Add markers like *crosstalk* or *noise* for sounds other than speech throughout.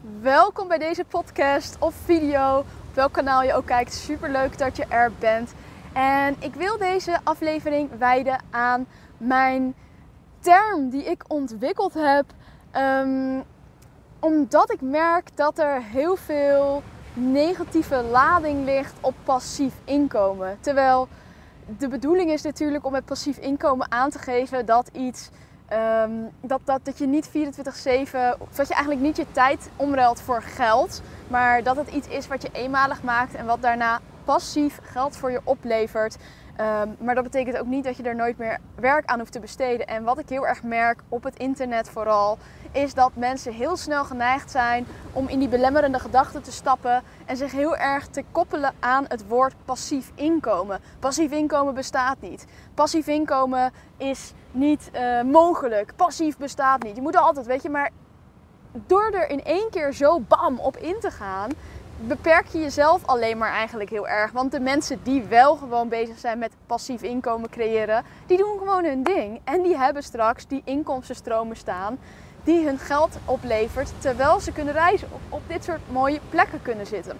welkom bij deze podcast of video. Op welk kanaal je ook kijkt. Super leuk dat je er bent. En ik wil deze aflevering wijden aan mijn term die ik ontwikkeld heb. Um, omdat ik merk dat er heel veel negatieve lading ligt op passief inkomen. Terwijl de bedoeling is natuurlijk om met passief inkomen aan te geven dat iets. Ehm, dat, dat, dat je niet 24-7, dat je eigenlijk niet je tijd omruilt voor geld, maar dat het iets is wat je eenmalig maakt en wat daarna passief geld voor je oplevert. Ehm, maar dat betekent ook niet dat je er nooit meer werk aan hoeft te besteden. En wat ik heel erg merk op het internet vooral, is dat mensen heel snel geneigd zijn om in die belemmerende gedachten te stappen en zich heel erg te koppelen aan het woord passief inkomen. Passief inkomen bestaat niet. Passief inkomen is niet uh, mogelijk. Passief bestaat niet. Je moet er altijd, weet je, maar door er in één keer zo bam op in te gaan, beperk je jezelf alleen maar eigenlijk heel erg. Want de mensen die wel gewoon bezig zijn met passief inkomen creëren, die doen gewoon hun ding. En die hebben straks die inkomstenstromen staan die hun geld oplevert terwijl ze kunnen reizen, op, op dit soort mooie plekken kunnen zitten.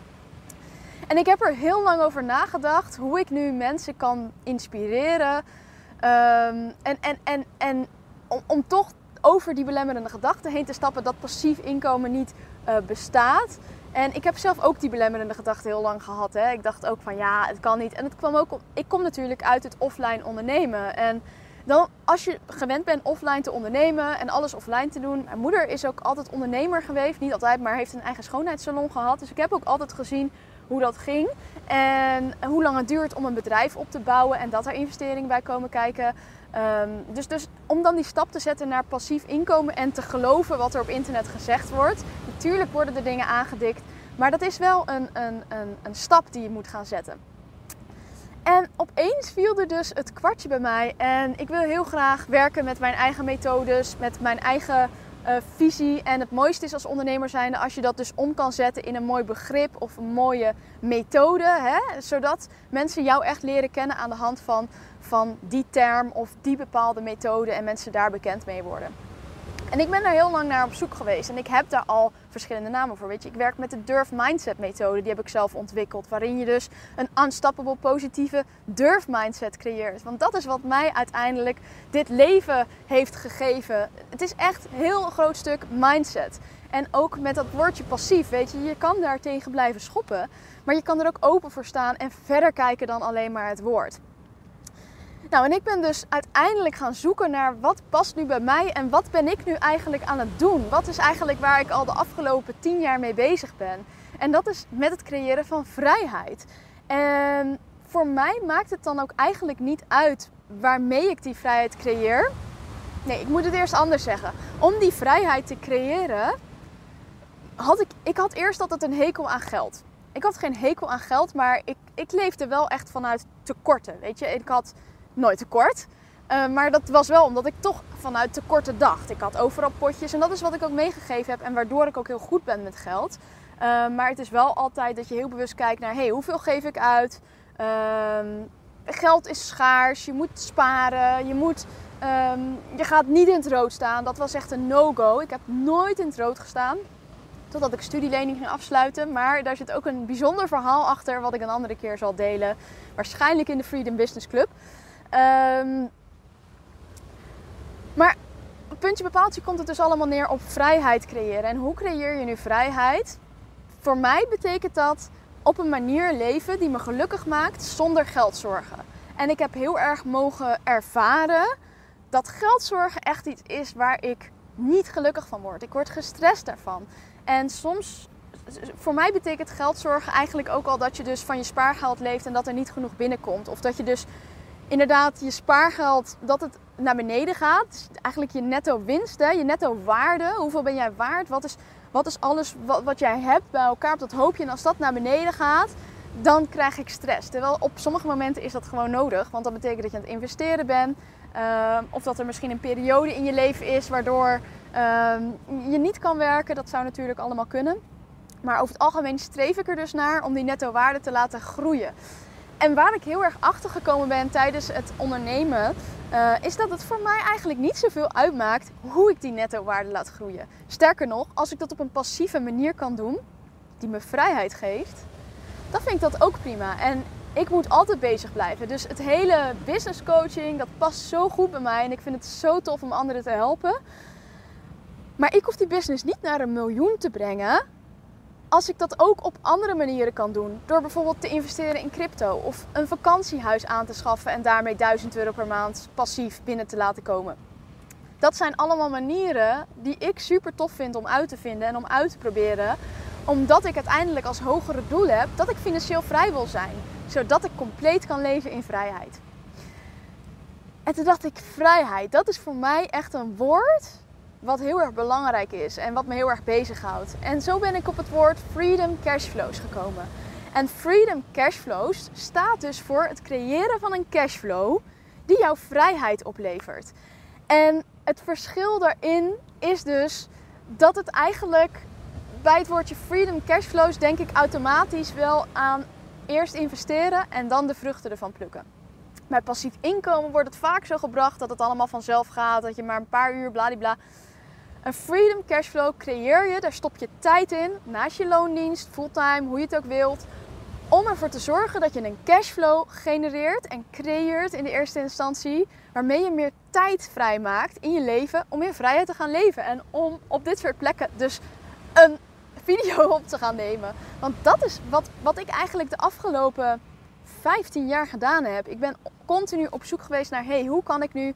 En ik heb er heel lang over nagedacht hoe ik nu mensen kan inspireren. Um, en en, en, en om, om, toch over die belemmerende gedachten heen te stappen dat passief inkomen niet uh, bestaat. En ik heb zelf ook die belemmerende gedachten heel lang gehad. Hè. Ik dacht ook van ja, het kan niet. En het kwam ook, ik kom natuurlijk uit het offline ondernemen. En dan als je gewend bent offline te ondernemen en alles offline te doen. Mijn moeder is ook altijd ondernemer geweest. Niet altijd, maar heeft een eigen schoonheidssalon gehad. Dus ik heb ook altijd gezien hoe dat ging. En hoe lang het duurt om een bedrijf op te bouwen en dat er investeringen bij komen kijken. Um, dus, dus om dan die stap te zetten naar passief inkomen en te geloven wat er op internet gezegd wordt. Natuurlijk worden er dingen aangedikt, maar dat is wel een, een, een, een stap die je moet gaan zetten. En opeens viel er dus het kwartje bij mij. En ik wil heel graag werken met mijn eigen methodes, met mijn eigen uh, visie. En het mooiste is als ondernemer zijn als je dat dus om kan zetten in een mooi begrip of een mooie methode. Hè? Zodat mensen jou echt leren kennen aan de hand van, van die term of die bepaalde methode en mensen daar bekend mee worden. En ik ben daar heel lang naar op zoek geweest. En ik heb daar al verschillende namen voor. Weet je, ik werk met de Durf Mindset methode. Die heb ik zelf ontwikkeld. Waarin je dus een unstoppable positieve durf mindset creëert. Want dat is wat mij uiteindelijk dit leven heeft gegeven. Het is echt een heel groot stuk mindset. En ook met dat woordje passief, weet je, je kan daar tegen blijven schoppen. Maar je kan er ook open voor staan en verder kijken dan alleen maar het woord. Nou, en ik ben dus uiteindelijk gaan zoeken naar wat past nu bij mij en wat ben ik nu eigenlijk aan het doen? Wat is eigenlijk waar ik al de afgelopen tien jaar mee bezig ben? En dat is met het creëren van vrijheid. En voor mij maakt het dan ook eigenlijk niet uit waarmee ik die vrijheid creëer. Nee, ik moet het eerst anders zeggen. Om die vrijheid te creëren, had ik, ik had eerst altijd een hekel aan geld. Ik had geen hekel aan geld, maar ik, ik leefde wel echt vanuit tekorten. Weet je, ik had nooit tekort. Uh, maar dat was wel omdat ik toch vanuit tekorten dacht. Ik had overal potjes en dat is wat ik ook meegegeven heb en waardoor ik ook heel goed ben met geld. Uh, maar het is wel altijd dat je heel bewust kijkt naar hey, hoeveel geef ik uit? Uh, geld is schaars, je moet sparen, je, moet, um, je gaat niet in het rood staan. Dat was echt een no-go. Ik heb nooit in het rood gestaan. Totdat ik studielening ging afsluiten. Maar daar zit ook een bijzonder verhaal achter, wat ik een andere keer zal delen. Waarschijnlijk in de Freedom Business Club. Um, maar puntje bepaaltje komt het dus allemaal neer op vrijheid creëren. En hoe creëer je nu vrijheid? Voor mij betekent dat op een manier leven die me gelukkig maakt zonder geldzorgen. En ik heb heel erg mogen ervaren dat geldzorgen echt iets is waar ik niet gelukkig van word. Ik word gestrest daarvan. En soms, voor mij betekent geldzorgen eigenlijk ook al dat je dus van je spaargeld leeft en dat er niet genoeg binnenkomt. Of dat je dus inderdaad je spaargeld, dat het naar beneden gaat. Dus eigenlijk je netto winst, je netto waarde. Hoeveel ben jij waard? Wat is, wat is alles wat, wat jij hebt bij elkaar op dat hoopje? En als dat naar beneden gaat, dan krijg ik stress. Terwijl op sommige momenten is dat gewoon nodig. Want dat betekent dat je aan het investeren bent. Uh, of dat er misschien een periode in je leven is waardoor uh, je niet kan werken. Dat zou natuurlijk allemaal kunnen. Maar over het algemeen streef ik er dus naar om die netto waarde te laten groeien. En waar ik heel erg achter gekomen ben tijdens het ondernemen, uh, is dat het voor mij eigenlijk niet zoveel uitmaakt hoe ik die netto waarde laat groeien. Sterker nog, als ik dat op een passieve manier kan doen, die me vrijheid geeft, dan vind ik dat ook prima. En ik moet altijd bezig blijven. Dus het hele business coaching, dat past zo goed bij mij. En ik vind het zo tof om anderen te helpen. Maar ik hoef die business niet naar een miljoen te brengen. Als ik dat ook op andere manieren kan doen. Door bijvoorbeeld te investeren in crypto. Of een vakantiehuis aan te schaffen en daarmee 1000 euro per maand passief binnen te laten komen. Dat zijn allemaal manieren die ik super tof vind om uit te vinden en om uit te proberen. Omdat ik uiteindelijk als hogere doel heb dat ik financieel vrij wil zijn zodat ik compleet kan leven in vrijheid. En toen dacht ik, vrijheid, dat is voor mij echt een woord wat heel erg belangrijk is en wat me heel erg bezighoudt. En zo ben ik op het woord Freedom Cashflows gekomen. En Freedom Cashflows staat dus voor het creëren van een cashflow die jouw vrijheid oplevert. En het verschil daarin is dus dat het eigenlijk bij het woordje Freedom Cashflows denk ik automatisch wel aan Eerst investeren en dan de vruchten ervan plukken. Bij passief inkomen wordt het vaak zo gebracht dat het allemaal vanzelf gaat, dat je maar een paar uur bladibla. Een freedom cashflow creëer je, daar stop je tijd in, naast je loondienst, fulltime, hoe je het ook wilt, om ervoor te zorgen dat je een cashflow genereert en creëert in de eerste instantie, waarmee je meer tijd vrijmaakt in je leven om in vrijheid te gaan leven en om op dit soort plekken dus een *laughs* video op te gaan nemen. Want dat is wat, wat ik eigenlijk de afgelopen 15 jaar gedaan heb. Ik ben continu op zoek geweest naar, hey, hoe kan ik nu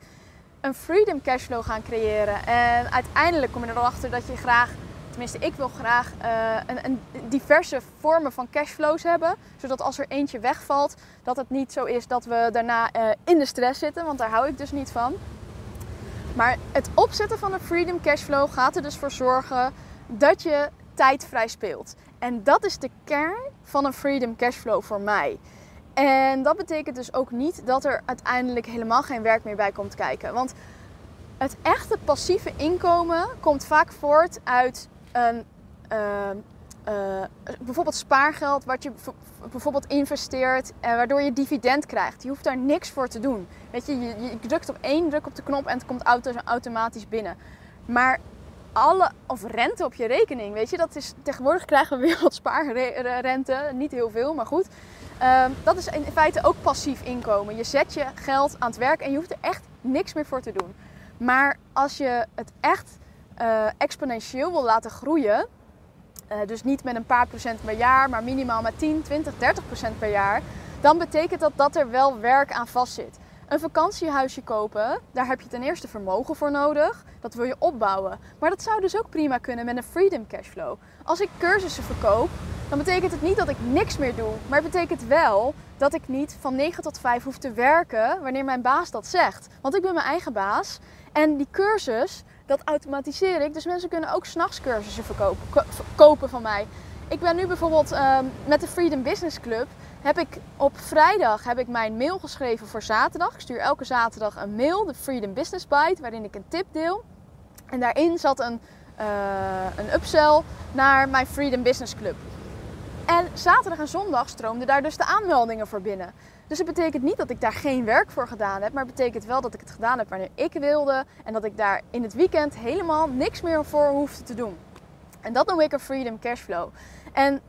een freedom cashflow gaan creëren? En uiteindelijk kom je erachter dat je graag, tenminste ik wil graag, uh, een, een, diverse vormen van cashflows hebben. Zodat als er eentje wegvalt, dat het niet zo is dat we daarna uh, in de stress zitten. Want daar hou ik dus niet van. Maar het opzetten van een freedom cashflow gaat er dus voor zorgen dat je tijdvrij speelt. En dat is de kern van een Freedom Cashflow voor mij. En dat betekent dus ook niet dat er uiteindelijk helemaal geen werk meer bij komt kijken. Want het echte passieve inkomen komt vaak voort uit een, uh, uh, bijvoorbeeld spaargeld, wat je bijvoorbeeld investeert en waardoor je dividend krijgt. Je hoeft daar niks voor te doen. Weet je, je, je drukt op één druk op de knop en het komt automatisch binnen. Maar alle, of rente op je rekening. Weet je, dat is, tegenwoordig krijgen we *laughs* weer wat spaarrente. Niet heel veel, maar goed. Ehm, dat is in feite ook passief inkomen. Je zet je geld aan het werk en je hoeft er echt niks meer voor te doen. Maar als je het echt uh, exponentieel wil laten groeien, uh, dus niet met een paar procent per jaar, maar minimaal met 10, 20, 30 procent per jaar, dan betekent dat dat er wel werk aan vastzit. Een vakantiehuisje kopen, daar heb je ten eerste vermogen voor nodig. Dat wil je opbouwen. Maar dat zou dus ook prima kunnen met een freedom cashflow. Als ik cursussen verkoop, dan betekent het niet dat ik niks meer doe. Maar het betekent wel dat ik niet van 9 tot 5 hoef te werken wanneer mijn baas dat zegt. Want ik ben mijn eigen baas. En die cursus, dat automatiseer ik. Dus mensen kunnen ook s'nachts cursussen verkopen, kopen van mij. Ik ben nu bijvoorbeeld um, met de Freedom Business Club heb ik op vrijdag heb ik mijn mail geschreven voor zaterdag. Ik stuur elke zaterdag een mail, de Freedom Business Bite, waarin ik een tip deel. En daarin zat een, uh, een upsell naar mijn Freedom Business Club. En zaterdag en zondag stroomden daar dus de aanmeldingen voor binnen. Dus het betekent niet dat ik daar geen werk voor gedaan heb, maar het betekent wel dat ik het gedaan heb wanneer ik wilde en dat ik daar in het weekend helemaal niks meer voor hoefde te doen. En dat noem ik een Freedom Cashflow. En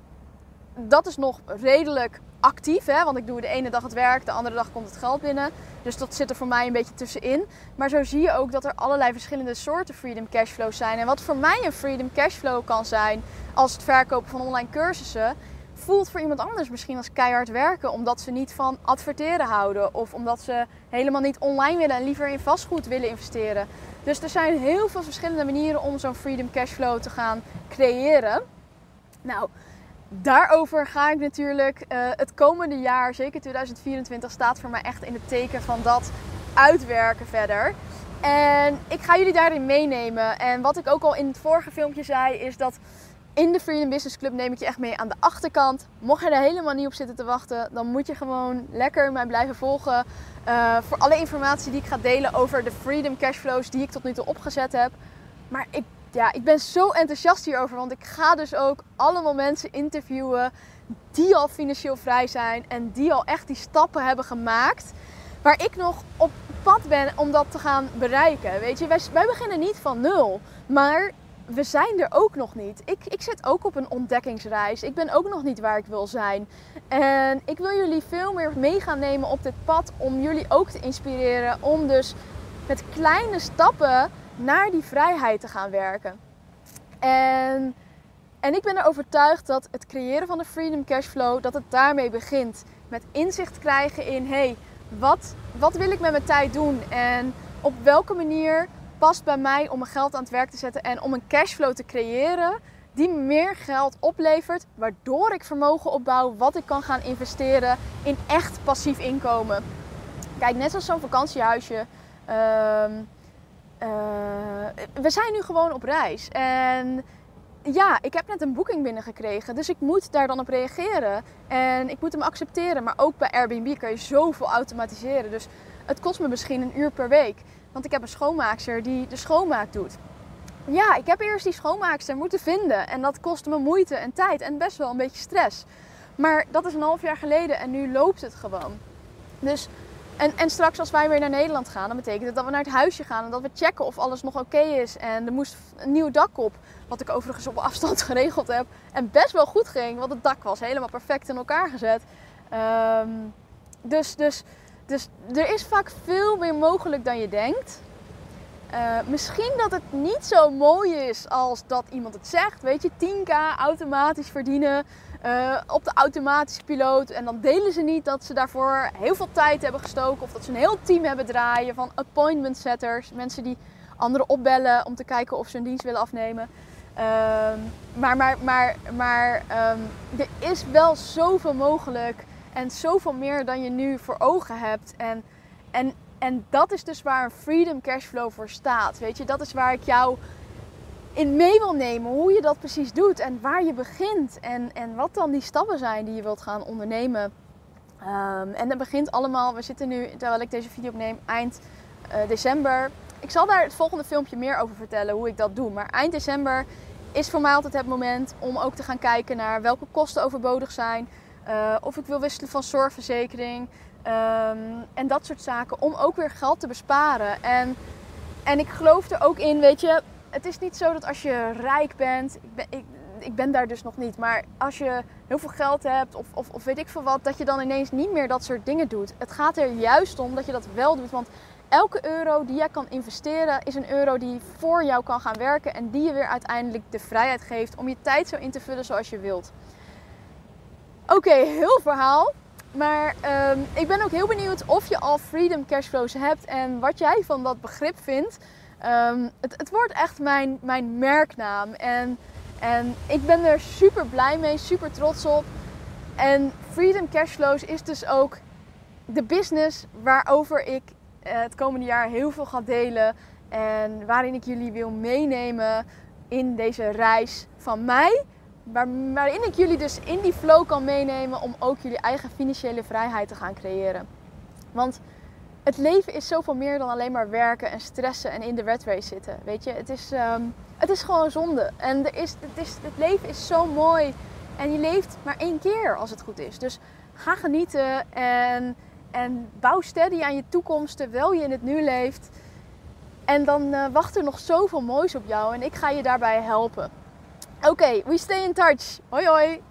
dat is nog redelijk actief, hè? want ik doe de ene dag het werk, de andere dag komt het geld binnen. Dus dat zit er voor mij een beetje tussenin. Maar zo zie je ook dat er allerlei verschillende soorten freedom cashflows zijn. En wat voor mij een freedom cashflow kan zijn als het verkopen van online cursussen, voelt voor iemand anders misschien als keihard werken, omdat ze niet van adverteren houden of omdat ze helemaal niet online willen en liever in vastgoed willen investeren. Dus er zijn heel veel verschillende manieren om zo'n freedom cashflow te gaan creëren. Nou, daarover ga ik natuurlijk uh, het komende jaar, zeker 2024, staat voor mij echt in het teken van dat uitwerken verder. En ik ga jullie daarin meenemen. En wat ik ook al in het vorige filmpje zei, is dat in de Freedom Business Club neem ik je echt mee aan de achterkant. Mocht je er helemaal niet op zitten te wachten, dan moet je gewoon lekker mij blijven volgen. Uh, voor alle informatie die ik ga delen over de Freedom Cashflows die ik tot nu toe opgezet heb. Maar ik ja, ik ben zo enthousiast hierover. Want ik ga dus ook allemaal mensen interviewen die al financieel vrij zijn. En die al echt die stappen hebben gemaakt. Waar ik nog op pad ben om dat te gaan bereiken. Weet je, wij, wij beginnen niet van nul. Maar we zijn er ook nog niet. Ik, ik zit ook op een ontdekkingsreis. Ik ben ook nog niet waar ik wil zijn. En ik wil jullie veel meer mee gaan nemen op dit pad om jullie ook te inspireren om dus met kleine stappen naar die vrijheid te gaan werken. En, en ik ben er overtuigd dat het creëren van de Freedom Cashflow, dat het daarmee begint. Met inzicht krijgen in, hey, wat, wat wil ik met mijn tijd doen? En op welke manier past bij mij om mijn geld aan het werk te zetten en om een cashflow te creëren die meer geld oplevert, waardoor ik vermogen opbouw wat ik kan gaan investeren in echt passief inkomen. Kijk, net als zo'n vakantiehuisje. Ehm, eh, we zijn nu gewoon op reis. En ja, ik heb net een boeking binnengekregen. Dus ik moet daar dan op reageren. En ik moet hem accepteren. Maar ook bij Airbnb kan je zoveel automatiseren. Dus het kost me misschien een uur per week. Want ik heb een schoonmaakster die de schoonmaak doet. Ja, ik heb eerst die schoonmaakster moeten vinden. En dat kostte me moeite en tijd en best wel een beetje stress. Maar dat is een half jaar geleden en nu loopt het gewoon. Dus, en, en straks als wij weer naar Nederland gaan, dan betekent het dat we naar het huisje gaan en dat we checken of alles nog oké is. En er moest een nieuw dak op, wat ik overigens op afstand *laughs* geregeld heb. En best wel goed ging, want het dak was helemaal perfect in elkaar gezet. Ehm, dus, dus dus er is vaak veel meer mogelijk dan je denkt. Uh, misschien dat het niet zo mooi is als dat iemand het zegt. Weet je, 10k automatisch verdienen uh, op de automatische piloot. En dan delen ze niet dat ze daarvoor heel veel tijd hebben gestoken. Of dat ze een heel team hebben draaien van appointment setters. Mensen die anderen opbellen om te kijken of ze een dienst willen afnemen. Uh, maar maar, maar, maar um, er is wel zoveel mogelijk en zoveel meer dan je nu voor ogen hebt. En, en, en dat is dus waar een Freedom Cashflow voor staat. Weet je, dat is waar ik jou in mee wil nemen. Hoe je dat precies doet en waar je begint. En, en wat dan die stappen zijn die je wilt gaan ondernemen. Um, en dat begint allemaal, we zitten nu, terwijl ik deze video opneem, eind uh, december. Ik zal daar het volgende filmpje meer over vertellen, hoe ik dat doe. Maar eind december is voor mij altijd het moment om ook te gaan kijken naar welke kosten overbodig zijn. Uh, of ik wil wisselen van zorgverzekering. Um, en dat soort zaken. Om ook weer geld te besparen. En, en ik geloof er ook in, weet je. Het is niet zo dat als je rijk bent. Ik ben, ik, ik ben daar dus nog niet. Maar als je heel veel geld hebt. Of, of, of weet ik veel wat. Dat je dan ineens niet meer dat soort dingen doet. Het gaat er juist om dat je dat wel doet. Want elke euro die jij kan investeren is een euro die voor jou kan gaan werken en die je weer uiteindelijk de vrijheid geeft om je tijd zo in te vullen zoals je wilt. Oké, heel verhaal. Maar um, ik ben ook heel benieuwd of je al Freedom Cashflows hebt en wat jij van dat begrip vindt. Um, het, het, wordt echt mijn, mijn merknaam. En, en ik ben er super blij mee, super trots op. En Freedom Cashflows is dus ook de business waarover ik uh, het komende jaar heel veel ga delen. En waarin ik jullie wil meenemen in deze reis van mij waarin ik jullie dus in die flow kan meenemen om ook jullie eigen financiële vrijheid te gaan creëren. Want het leven is zoveel meer dan alleen maar werken en stressen en in de red race zitten. Weet je, het is, um, het is gewoon zonde. En er is, het, is, het leven is zo mooi. En je leeft maar één keer als het goed is. Dus ga genieten en, en bouw steady aan je toekomst terwijl je in het nu leeft. En dan uh, wacht er nog zoveel moois op jou en ik ga je daarbij helpen. Oké, okay, we stay in touch. Hoi hoi.